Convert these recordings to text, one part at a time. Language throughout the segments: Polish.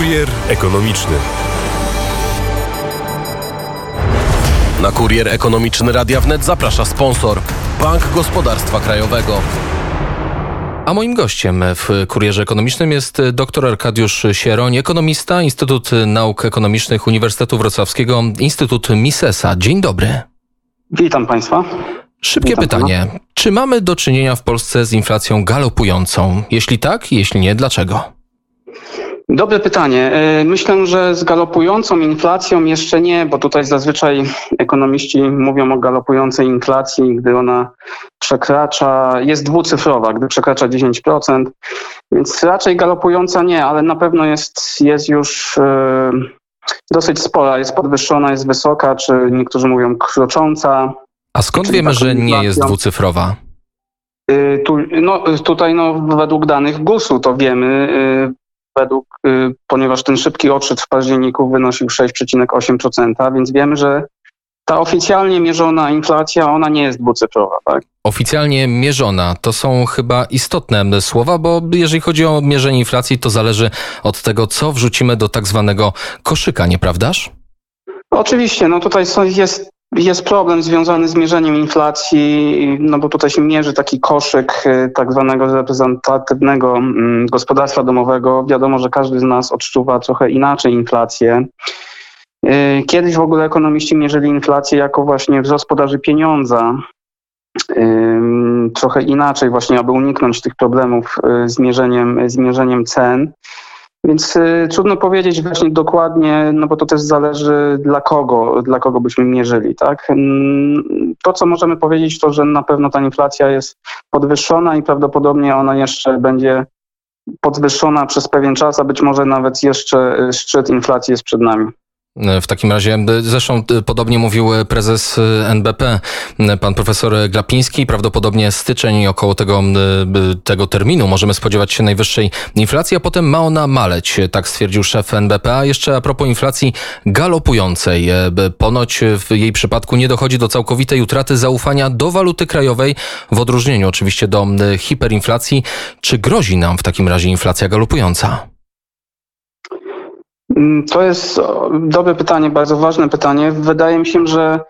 Kurier ekonomiczny. Na kurier ekonomiczny Radia Wnet zaprasza sponsor Bank Gospodarstwa Krajowego. A moim gościem w Kurierze Ekonomicznym jest dr Arkadiusz Sieroń, ekonomista, Instytut Nauk Ekonomicznych Uniwersytetu Wrocławskiego, Instytut Misesa. Dzień dobry. Witam Państwa. Szybkie Witam pytanie. Czy mamy do czynienia w Polsce z inflacją galopującą? Jeśli tak, jeśli nie, dlaczego? Dobre pytanie. E, Myślę, że z galopującą inflacją jeszcze nie, bo tutaj zazwyczaj ekonomiści mówią o galopującej inflacji, gdy ona przekracza, jest dwucyfrowa, gdy przekracza 10%, więc raczej galopująca nie, ale na pewno jest, jest już e, dosyć spora, jest podwyższona, jest wysoka, czy niektórzy mówią krocząca. A skąd wiemy, że nie jest dwucyfrowa? Y, Tu, no, tutaj no, według danych GUS-u to wiemy, y, według, y, ponieważ ten szybki odczyt w październiku wynosił 6,8%, więc wiemy, że ta oficjalnie mierzona inflacja, ona nie jest dwucyfrowa, tak? Oficjalnie mierzona to są chyba istotne słowa, bo jeżeli chodzi o mierzenie inflacji, to zależy od tego, co wrzucimy do tak zwanego koszyka, nieprawdaż? Oczywiście, no tutaj jest, jest problem związany z mierzeniem inflacji, no bo tutaj się mierzy taki koszyk y, tak zwanego reprezentatywnego mm, gospodarstwa domowego. Wiadomo, że każdy z nas odczuwa trochę inaczej inflację. Y, Kiedyś w ogóle ekonomiści mierzyli inflację jako właśnie wzrost podaży pieniądza. Ym, Trochę inaczej właśnie, aby uniknąć tych problemów y, z mierzeniem, z mierzeniem cen. Więc y, trudno powiedzieć właśnie dokładnie, no bo to też zależy dla kogo, dla kogo byśmy mierzyli, tak? To, co możemy powiedzieć, to, że na pewno ta inflacja jest podwyższona i prawdopodobnie ona jeszcze będzie podwyższona przez pewien czas, a być może nawet jeszcze y, szczyt inflacji jest przed nami. W takim razie, zresztą y, podobnie mówił prezes NBP, pan profesor Glapiński. Prawdopodobnie styczeń około tego, tego terminu możemy spodziewać się najwyższej inflacji, a potem ma ona maleć, tak stwierdził szef NBP. A jeszcze a propos inflacji galopującej. Ponoć w jej przypadku nie dochodzi do całkowitej utraty zaufania do waluty krajowej, w odróżnieniu oczywiście do hiperinflacji. Czy grozi nam w takim razie inflacja galopująca? Mm, To jest dobre pytanie, bardzo ważne pytanie. Wydaje mi się, że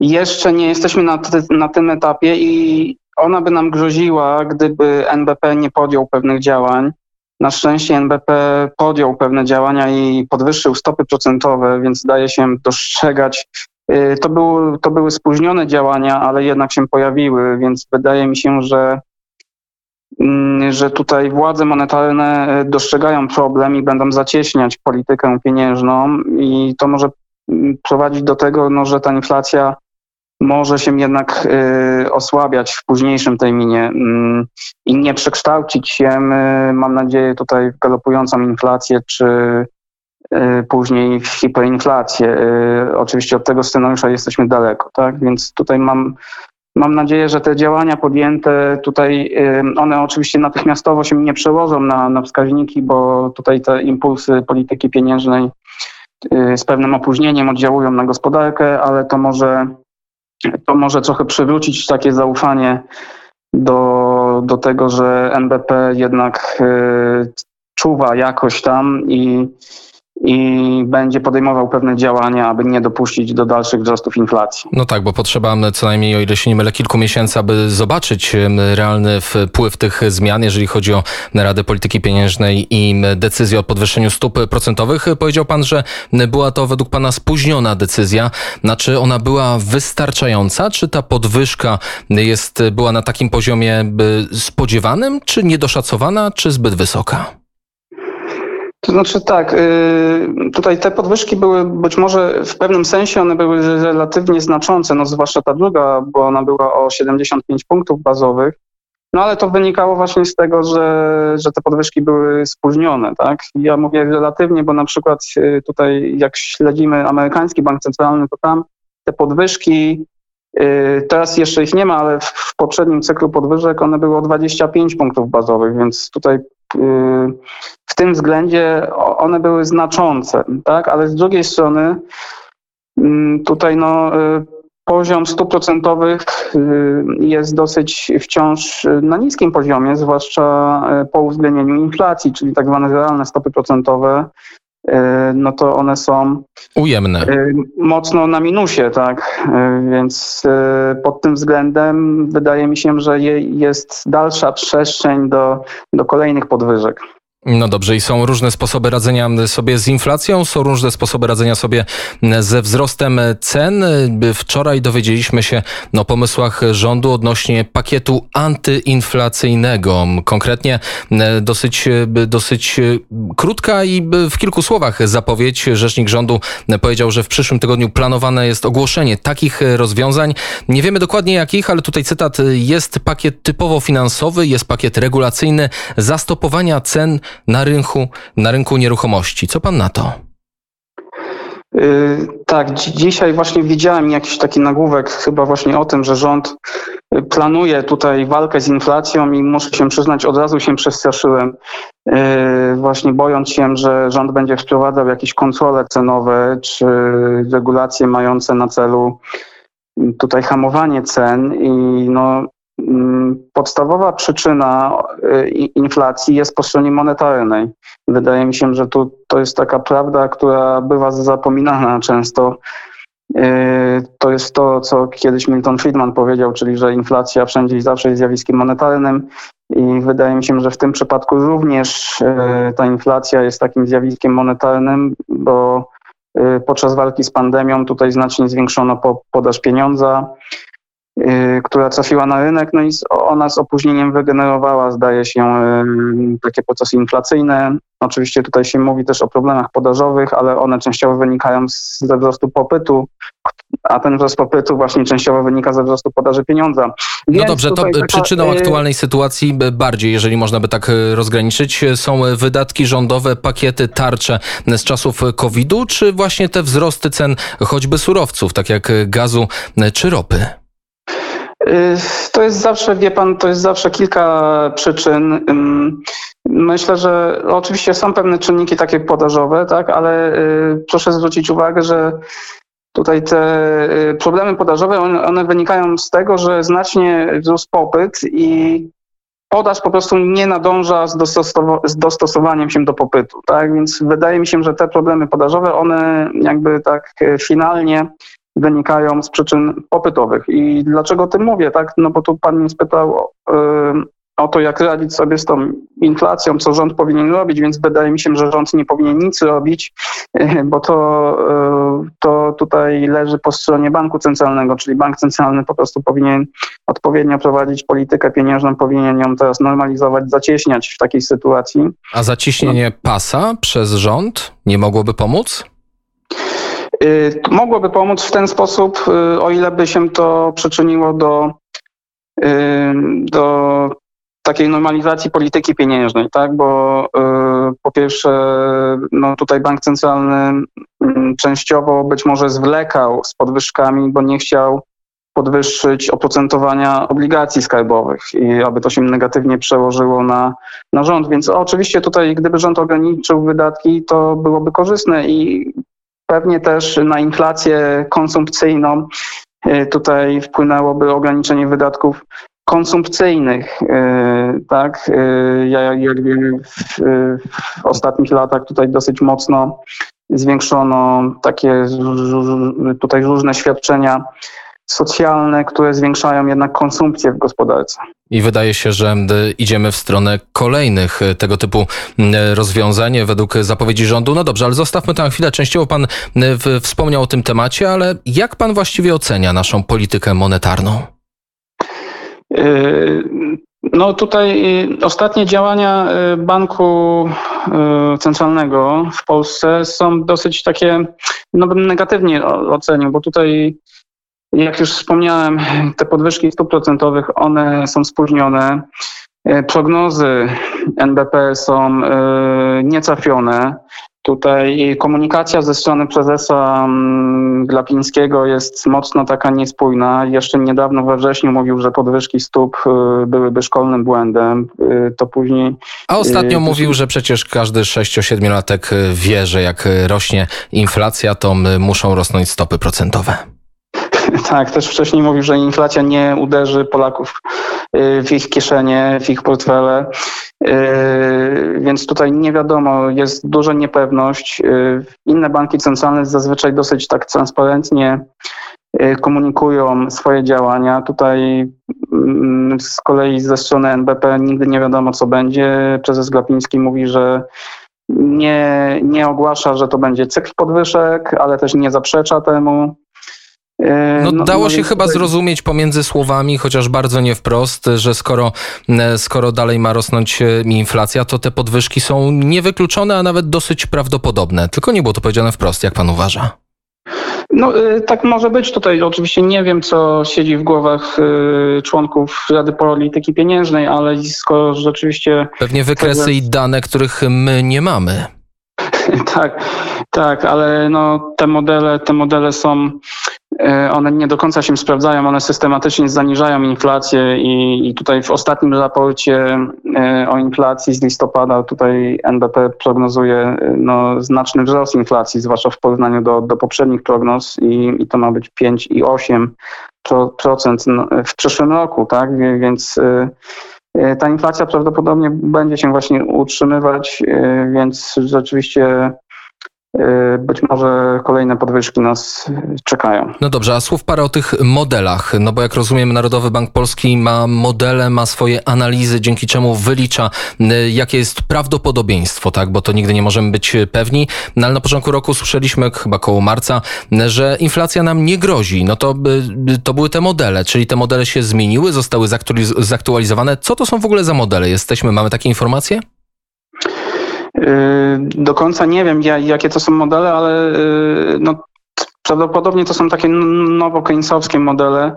jeszcze nie jesteśmy na, ty, na tym etapie i ona by nam groziła, gdyby NBP nie podjął pewnych działań. Na szczęście NBP podjął pewne działania i podwyższył stopy procentowe, więc daje się dostrzegać. y, To, był, to były spóźnione działania, ale jednak się pojawiły, więc wydaje mi się, że że tutaj władze monetarne e, dostrzegają problem i będą zacieśniać politykę pieniężną i to może mm, prowadzić do tego, no, że ta inflacja może się jednak y, osłabiać w późniejszym terminie mm, i nie przekształcić się, y, mam nadzieję, tutaj w galopującą inflację, czy y, później w hiperinflację. Y, oczywiście od tego scenariusza jesteśmy daleko, tak? Więc tutaj mam Mam nadzieję, że te działania podjęte tutaj, one oczywiście natychmiastowo się nie przełożą na, na wskaźniki, bo tutaj te impulsy polityki pieniężnej y, z pewnym opóźnieniem oddziałują na gospodarkę, ale to może, to może trochę przywrócić takie zaufanie do, do tego, że NBP jednak y, czuwa jakoś tam i, i będzie podejmował pewne działania, aby nie dopuścić do dalszych wzrostów inflacji. No tak, bo potrzeba co najmniej, o ile się nie mylę, kilku miesięcy, aby zobaczyć realny wpływ tych zmian, jeżeli chodzi o Radę Polityki Pieniężnej i decyzję o podwyższeniu stóp procentowych. Powiedział pan, że była to według pana spóźniona decyzja. Znaczy ona była wystarczająca? Czy ta podwyżka jest, była na takim poziomie spodziewanym, czy niedoszacowana, czy zbyt wysoka? Znaczy tak, y, tutaj te podwyżki były być może w pewnym sensie one były relatywnie znaczące, no zwłaszcza ta druga, bo ona była o 75 punktów bazowych. No ale to wynikało właśnie z tego, że, że te podwyżki były spóźnione, tak? Ja mówię relatywnie, bo na przykład y, tutaj jak śledzimy amerykański bank centralny, to tam te podwyżki, y, teraz jeszcze ich nie ma, ale w, poprzednim cyklu podwyżek one były o 25 punktów bazowych, więc tutaj w tym względzie one były znaczące, tak? Ale z drugiej strony mm, tutaj no, y, poziom stóp procentowych y, jest dosyć wciąż y, na niskim poziomie, zwłaszcza y, po uwzględnieniu inflacji, czyli tak zwane realne stopy procentowe. No to one są ujemne. Mocno na minusie, tak. Więc pod tym względem wydaje mi się, że jest dalsza przestrzeń do, do kolejnych podwyżek. No dobrze, i są różne sposoby radzenia sobie z inflacją, są różne sposoby radzenia sobie ze wzrostem cen. Wczoraj dowiedzieliśmy się o pomysłach rządu odnośnie pakietu antyinflacyjnego. Konkretnie dosyć, dosyć krótka i w kilku słowach zapowiedź. Rzecznik rządu powiedział, że w przyszłym tygodniu planowane jest ogłoszenie takich rozwiązań. Nie wiemy dokładnie jakich, ale tutaj cytat jest pakiet typowo finansowy, jest pakiet regulacyjny zastopowania cen na rynku, na rynku nieruchomości. Co pan na to? Yy, tak, dzisiaj właśnie widziałem jakiś taki nagłówek chyba właśnie o tym, że rząd y, planuje tutaj walkę z inflacją i muszę się przyznać, od razu się przestraszyłem, yy, właśnie bojąc się, że rząd będzie wprowadzał jakieś kontrole cenowe czy regulacje mające na celu tutaj hamowanie cen i no podstawowa przyczyna y, inflacji jest po stronie monetarnej. Wydaje mi się, że tu, to jest taka prawda, która bywa zapominana często. Y, to jest to, co kiedyś Milton Friedman powiedział, czyli że inflacja wszędzie i zawsze jest zjawiskiem monetarnym. I wydaje mi się, że w tym przypadku również y, ta inflacja jest takim zjawiskiem monetarnym, bo podczas walki z pandemią tutaj znacznie zwiększono podaż pieniądza. Y, która trafiła na rynek, no i ona z opóźnieniem wygenerowała, zdaje się, y, takie procesy inflacyjne. Oczywiście tutaj się mówi też o problemach podażowych, ale one częściowo wynikają ze wzrostu popytu, a ten wzrost popytu właśnie częściowo wynika ze wzrostu podaży pieniądza. No Więc no dobrze, to taka, przyczyną y, aktualnej sytuacji bardziej, jeżeli można by tak rozgraniczyć, są wydatki rządowe, pakiety, tarcze z czasów COVID-u, czy właśnie te wzrosty cen choćby surowców, tak jak gazu czy ropy? Y, to jest zawsze, wie pan, to jest zawsze kilka przyczyn. Myślę, że oczywiście są pewne czynniki takie podażowe, tak, ale y, proszę zwrócić uwagę, że tutaj te y, problemy podażowe, one, one wynikają z tego, że znacznie wzrósł popyt i podaż po prostu nie nadąża z, z, dostosowaniem się do popytu. Tak? Więc wydaje mi się, że te problemy podażowe, one jakby tak finalnie wynikają z przyczyn popytowych. I dlaczego o tym mówię? Tak? No bo tu pan mnie spytał o to, jak radzić sobie z tą inflacją, co rząd powinien robić, więc wydaje mi się, że rząd nie powinien nic robić, bo to, to tutaj leży po stronie banku centralnego, czyli bank centralny po prostu powinien odpowiednio prowadzić politykę pieniężną, powinien ją teraz normalizować, zacieśniać w takiej sytuacji. A zacieśnienie pasa przez rząd nie mogłoby pomóc? Y, mogłoby pomóc w ten sposób, y, o ile by się to przyczyniło do, y, do takiej normalizacji polityki pieniężnej, tak? Bo po pierwsze, no tutaj bank centralny mm, częściowo być może zwlekał z podwyżkami, bo nie chciał podwyższyć oprocentowania obligacji skarbowych i aby to się negatywnie przełożyło na, na rząd. Więc oczywiście tutaj, gdyby rząd ograniczył wydatki, to byłoby korzystne i Pewnie też na inflację konsumpcyjną y, tutaj wpłynęłoby ograniczenie wydatków konsumpcyjnych. Y, tak, y, jak wiemy, w, w ostatnich latach tutaj dosyć mocno zwiększono takie tutaj różne świadczenia socjalne, które zwiększają jednak konsumpcję w gospodarce. I wydaje się, że idziemy w stronę kolejnych e, tego typu rozwiązań według zapowiedzi rządu. No dobrze, ale zostawmy tę chwilę. Częściowo pan wspomniał o tym temacie, ale jak pan właściwie ocenia naszą politykę monetarną? No tutaj ostatnie działania Banku Centralnego w Polsce są dosyć takie, no bym negatywnie ocenił, bo tutaj jak już wspomniałem, te podwyżki stóp procentowych, one są spóźnione. E, prognozy NBP są e, nietrafione. Tutaj komunikacja ze strony prezesa mm, Glapińskiego jest mocno taka niespójna. Jeszcze niedawno we wrześniu mówił, że podwyżki stóp e, byłyby szkolnym błędem. To później. A ostatnio mówił, że przecież każdy 6-7-latek wie, że jak rośnie inflacja, to muszą rosnąć stopy procentowe. Tak, też wcześniej mówił, że inflacja nie uderzy Polaków y, w ich kieszenie, w ich portfele. Y, więc tutaj nie wiadomo, jest duża niepewność. Inne banki centralne zazwyczaj dosyć tak transparentnie komunikują swoje działania. Tutaj mm, z kolei ze strony NBP nigdy nie wiadomo, co będzie. Prezes Glapiński mówi, że nie, nie ogłasza, że to będzie cykl podwyżek, ale też nie zaprzecza temu. E, no, no dało no się chyba zrozumieć pomiędzy słowami, chociaż bardzo nie wprost, że skoro, e, skoro dalej ma rosnąć e, inflacja, to te podwyżki są niewykluczone, a nawet dosyć prawdopodobne. Tylko nie było to powiedziane wprost, jak pan uważa? No tak może być tutaj. Oczywiście nie wiem, co siedzi w głowach członków Rady Polityki Pieniężnej, ale skoro rzeczywiście... Pewnie wykresy i dane, których my nie mamy. tak, tak, ale no, te modele, te modele są E, one nie do końca się sprawdzają, one systematycznie zaniżają inflację i, i tutaj w ostatnim raporcie e, o inflacji z listopada tutaj NBP prognozuje e, no, znaczny wzrost inflacji, zwłaszcza w porównaniu do, do poprzednich prognoz i, i to ma być 5,8% w przyszłym roku, tak? Więc ta inflacja prawdopodobnie będzie się właśnie utrzymywać, więc rzeczywiście być może kolejne podwyżki nas czekają. No dobrze, a słów parę o tych modelach. No bo jak rozumiem, Narodowy Bank Polski ma modele, ma swoje analizy, dzięki czemu wylicza, y, jakie jest prawdopodobieństwo, tak? Bo to nigdy nie możemy być pewni. No ale na początku roku słyszeliśmy, chyba koło marca, że inflacja nam nie grozi. No to, y, to były te modele, czyli te modele się zmieniły, zostały zaktualizowane. Co to są w ogóle za modele? Jesteśmy, mamy takie informacje? Yy, do końca nie wiem, jakie to są modele, ale yy, no, prawdopodobnie to są takie nowo keynesowskie modele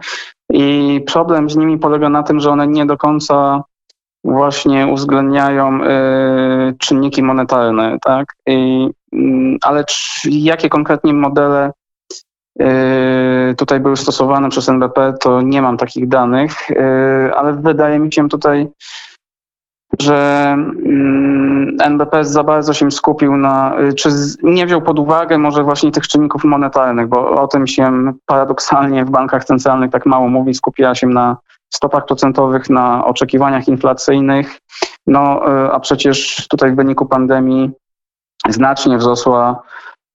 i problem z nimi polega na tym, że one nie do końca właśnie uwzględniają yy, czynniki monetarne, tak? I, ale jakie konkretnie modele tutaj były stosowane przez NBP, to nie mam takich danych, ale wydaje mi się tutaj że mm, NBP za bardzo się skupił na, czy nie wziął pod uwagę może właśnie tych czynników monetarnych, bo o tym się paradoksalnie w bankach centralnych tak mało mówi, skupiała się na stopach procentowych, na oczekiwaniach inflacyjnych, no e, a przecież tutaj w wyniku pandemii znacznie wzrosła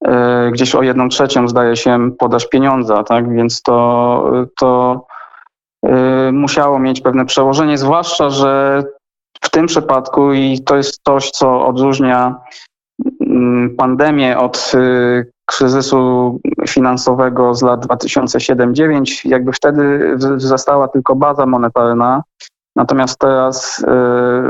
e, gdzieś o jedną trzecią zdaje się podaż pieniądza, tak, więc to, to musiało mieć pewne przełożenie, zwłaszcza, że w tym przypadku, i to jest coś, co odróżnia mm, pandemię od y, kryzysu finansowego z lat 2007-2009, jakby wtedy wzrastała tylko baza monetarna, natomiast teraz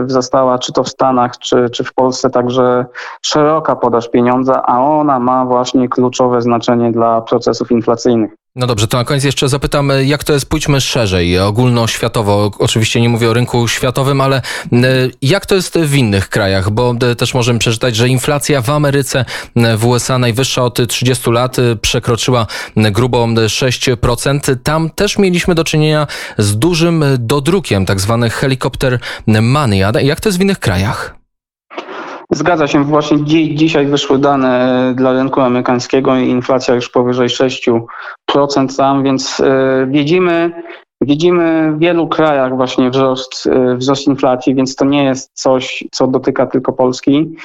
y, wzrastała czy to w Stanach, czy, czy w Polsce także szeroka podaż pieniądza, a ona ma właśnie kluczowe znaczenie dla procesów inflacyjnych. No dobrze, to na koniec jeszcze zapytam, jak to jest, pójdźmy szerzej, ogólnoświatowo. Oczywiście nie mówię o rynku światowym, ale e, jak to jest w innych krajach? Bo e, też możemy przeczytać, że inflacja w Ameryce, e, w USA najwyższa od 30 lat przekroczyła grubo 6%. Tam też mieliśmy do czynienia z dużym dodrukiem, tak zwany helikopter money. A jak to jest w innych krajach? Zgadza się, właśnie dzi dzisiaj wyszły dane e, dla rynku amerykańskiego i inflacja już powyżej 6% tam, więc e, widzimy, widzimy w wielu krajach właśnie wzrost, e, wzrost inflacji, więc to nie jest coś, co dotyka tylko Polski.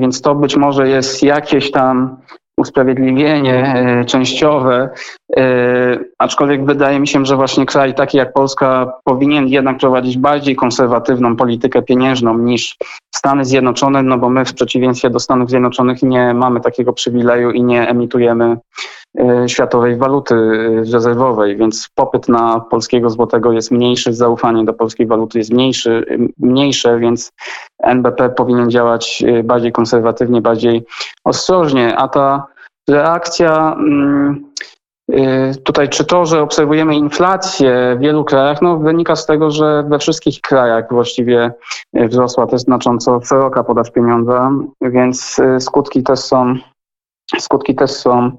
Więc to być może jest jakieś tam usprawiedliwienie e, częściowe, e, aczkolwiek wydaje mi się, że właśnie kraj taki jak Polska powinien jednak prowadzić bardziej konserwatywną politykę pieniężną niż Stany Zjednoczone, no bo my w przeciwieństwie do Stanów Zjednoczonych nie mamy takiego przywileju i nie emitujemy światowej waluty rezerwowej, więc popyt na polskiego złotego jest mniejszy, zaufanie do polskiej waluty jest mniejszy, mniejsze, więc NBP powinien działać bardziej konserwatywnie, bardziej ostrożnie, a ta reakcja mm, tutaj, czy to, że obserwujemy inflację w wielu krajach, no wynika z tego, że we wszystkich krajach właściwie wzrosła też znacząco szeroka podaż pieniądza, więc skutki też są, skutki też są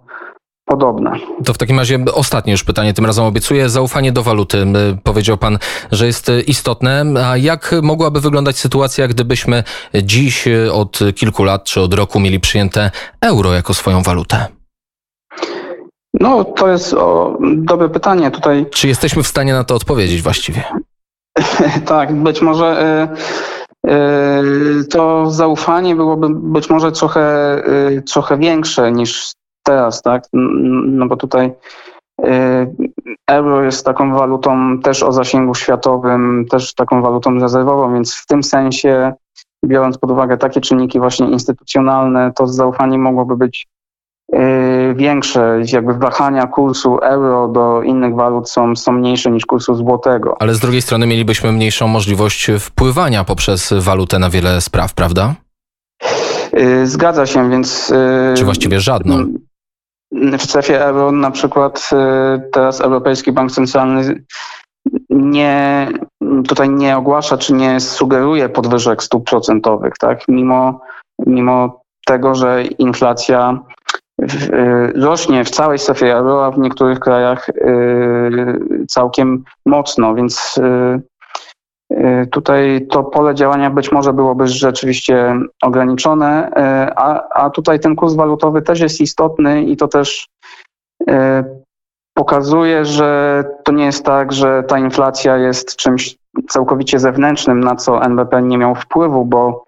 podobne. To w takim razie ostatnie już pytanie, tym razem obiecuję. Zaufanie do waluty. Powiedział pan, że jest istotne. A jak mogłaby wyglądać sytuacja, gdybyśmy dziś od kilku lat czy od roku mieli przyjęte euro jako swoją walutę? No, to jest o, dobre pytanie tutaj. Czy jesteśmy w stanie na to odpowiedzieć właściwie? tak, być może. Y yy, to zaufanie byłoby być może trochę, yy, trochę większe niż teraz, tak? No bo tutaj yy, euro jest taką walutą też o zasięgu światowym, też taką walutą rezerwową, więc w tym sensie, biorąc pod uwagę takie czynniki właśnie instytucjonalne, to zaufanie mogłoby być yy, większe. Jakby wahania kursu euro do innych walut są, są mniejsze niż kursu złotego. Ale z drugiej strony mielibyśmy mniejszą możliwość wpływania poprzez walutę na wiele spraw, prawda? Yy, Zgadza się, więc. Czy właściwie żadną? W strefie euro na przykład yy, teraz Europejski Bank Centralny nie, tutaj nie ogłasza czy nie sugeruje podwyżek stóp procentowych, tak? Mimo, mimo tego, że inflacja yy, rośnie w całej strefie euro, a w niektórych krajach yy, całkiem mocno, więc Tutaj to pole działania być może byłoby rzeczywiście ograniczone, yy, a, a tutaj ten kurs walutowy też jest istotny i to też yy, pokazuje, że to nie jest tak, że ta inflacja jest czymś całkowicie zewnętrznym, na co NBP nie miał wpływu, bo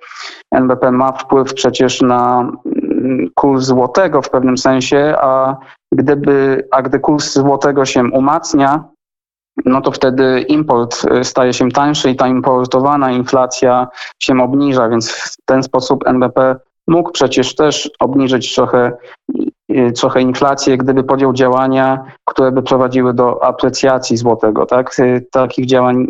NBP ma wpływ przecież na mm, kurs złotego w pewnym sensie, a gdyby, a gdy kurs złotego się umacnia, no to wtedy import y, staje się tańszy i ta importowana inflacja się obniża, więc w ten sposób NBP mógł przecież też obniżyć trochę, y, trochę inflację, gdyby podjął działania, które by prowadziły do aprecjacji złotego. Tak? Y, Takich działań,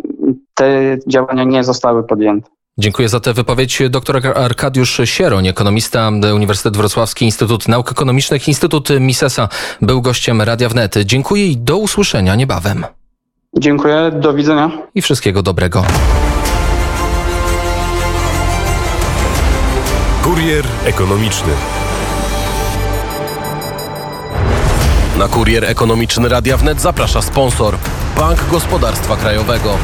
te działania nie zostały podjęte. Dziękuję za tę wypowiedź. Dr Arkadiusz Sieroń, ekonomista Uniwersytet Wrocławski, Instytut Nauk Ekonomicznych, Instytut Misesa, był gościem Radia Wnet. Dziękuję i do usłyszenia niebawem. Dziękuję, do widzenia. I wszystkiego dobrego. Kurier ekonomiczny. Na kurier ekonomiczny Radia Wnet zaprasza sponsor Bank Gospodarstwa Krajowego.